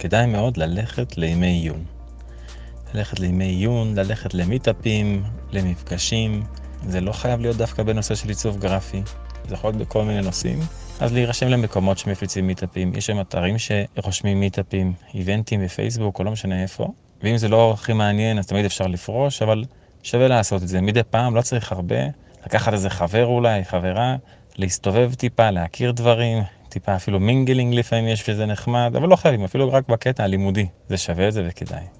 כדאי מאוד ללכת לימי עיון. ללכת לימי עיון, ללכת למיטאפים, למפגשים. זה לא חייב להיות דווקא בנושא של עיצוב גרפי, זה יכול להיות בכל מיני נושאים. אז להירשם למקומות שמפיצים מיטאפים, יש שם אתרים שרושמים מיטאפים, איבנטים בפייסבוק או לא משנה איפה. ואם זה לא הכי מעניין, אז תמיד אפשר לפרוש, אבל שווה לעשות את זה. מדי פעם, לא צריך הרבה, לקחת איזה חבר אולי, חברה, להסתובב טיפה, להכיר דברים, טיפה אפילו מינגלינג לפעמים יש וזה נחמד, אבל לא חייבים, אפילו רק בקטע הלימודי. זה שווה את זה וכדאי.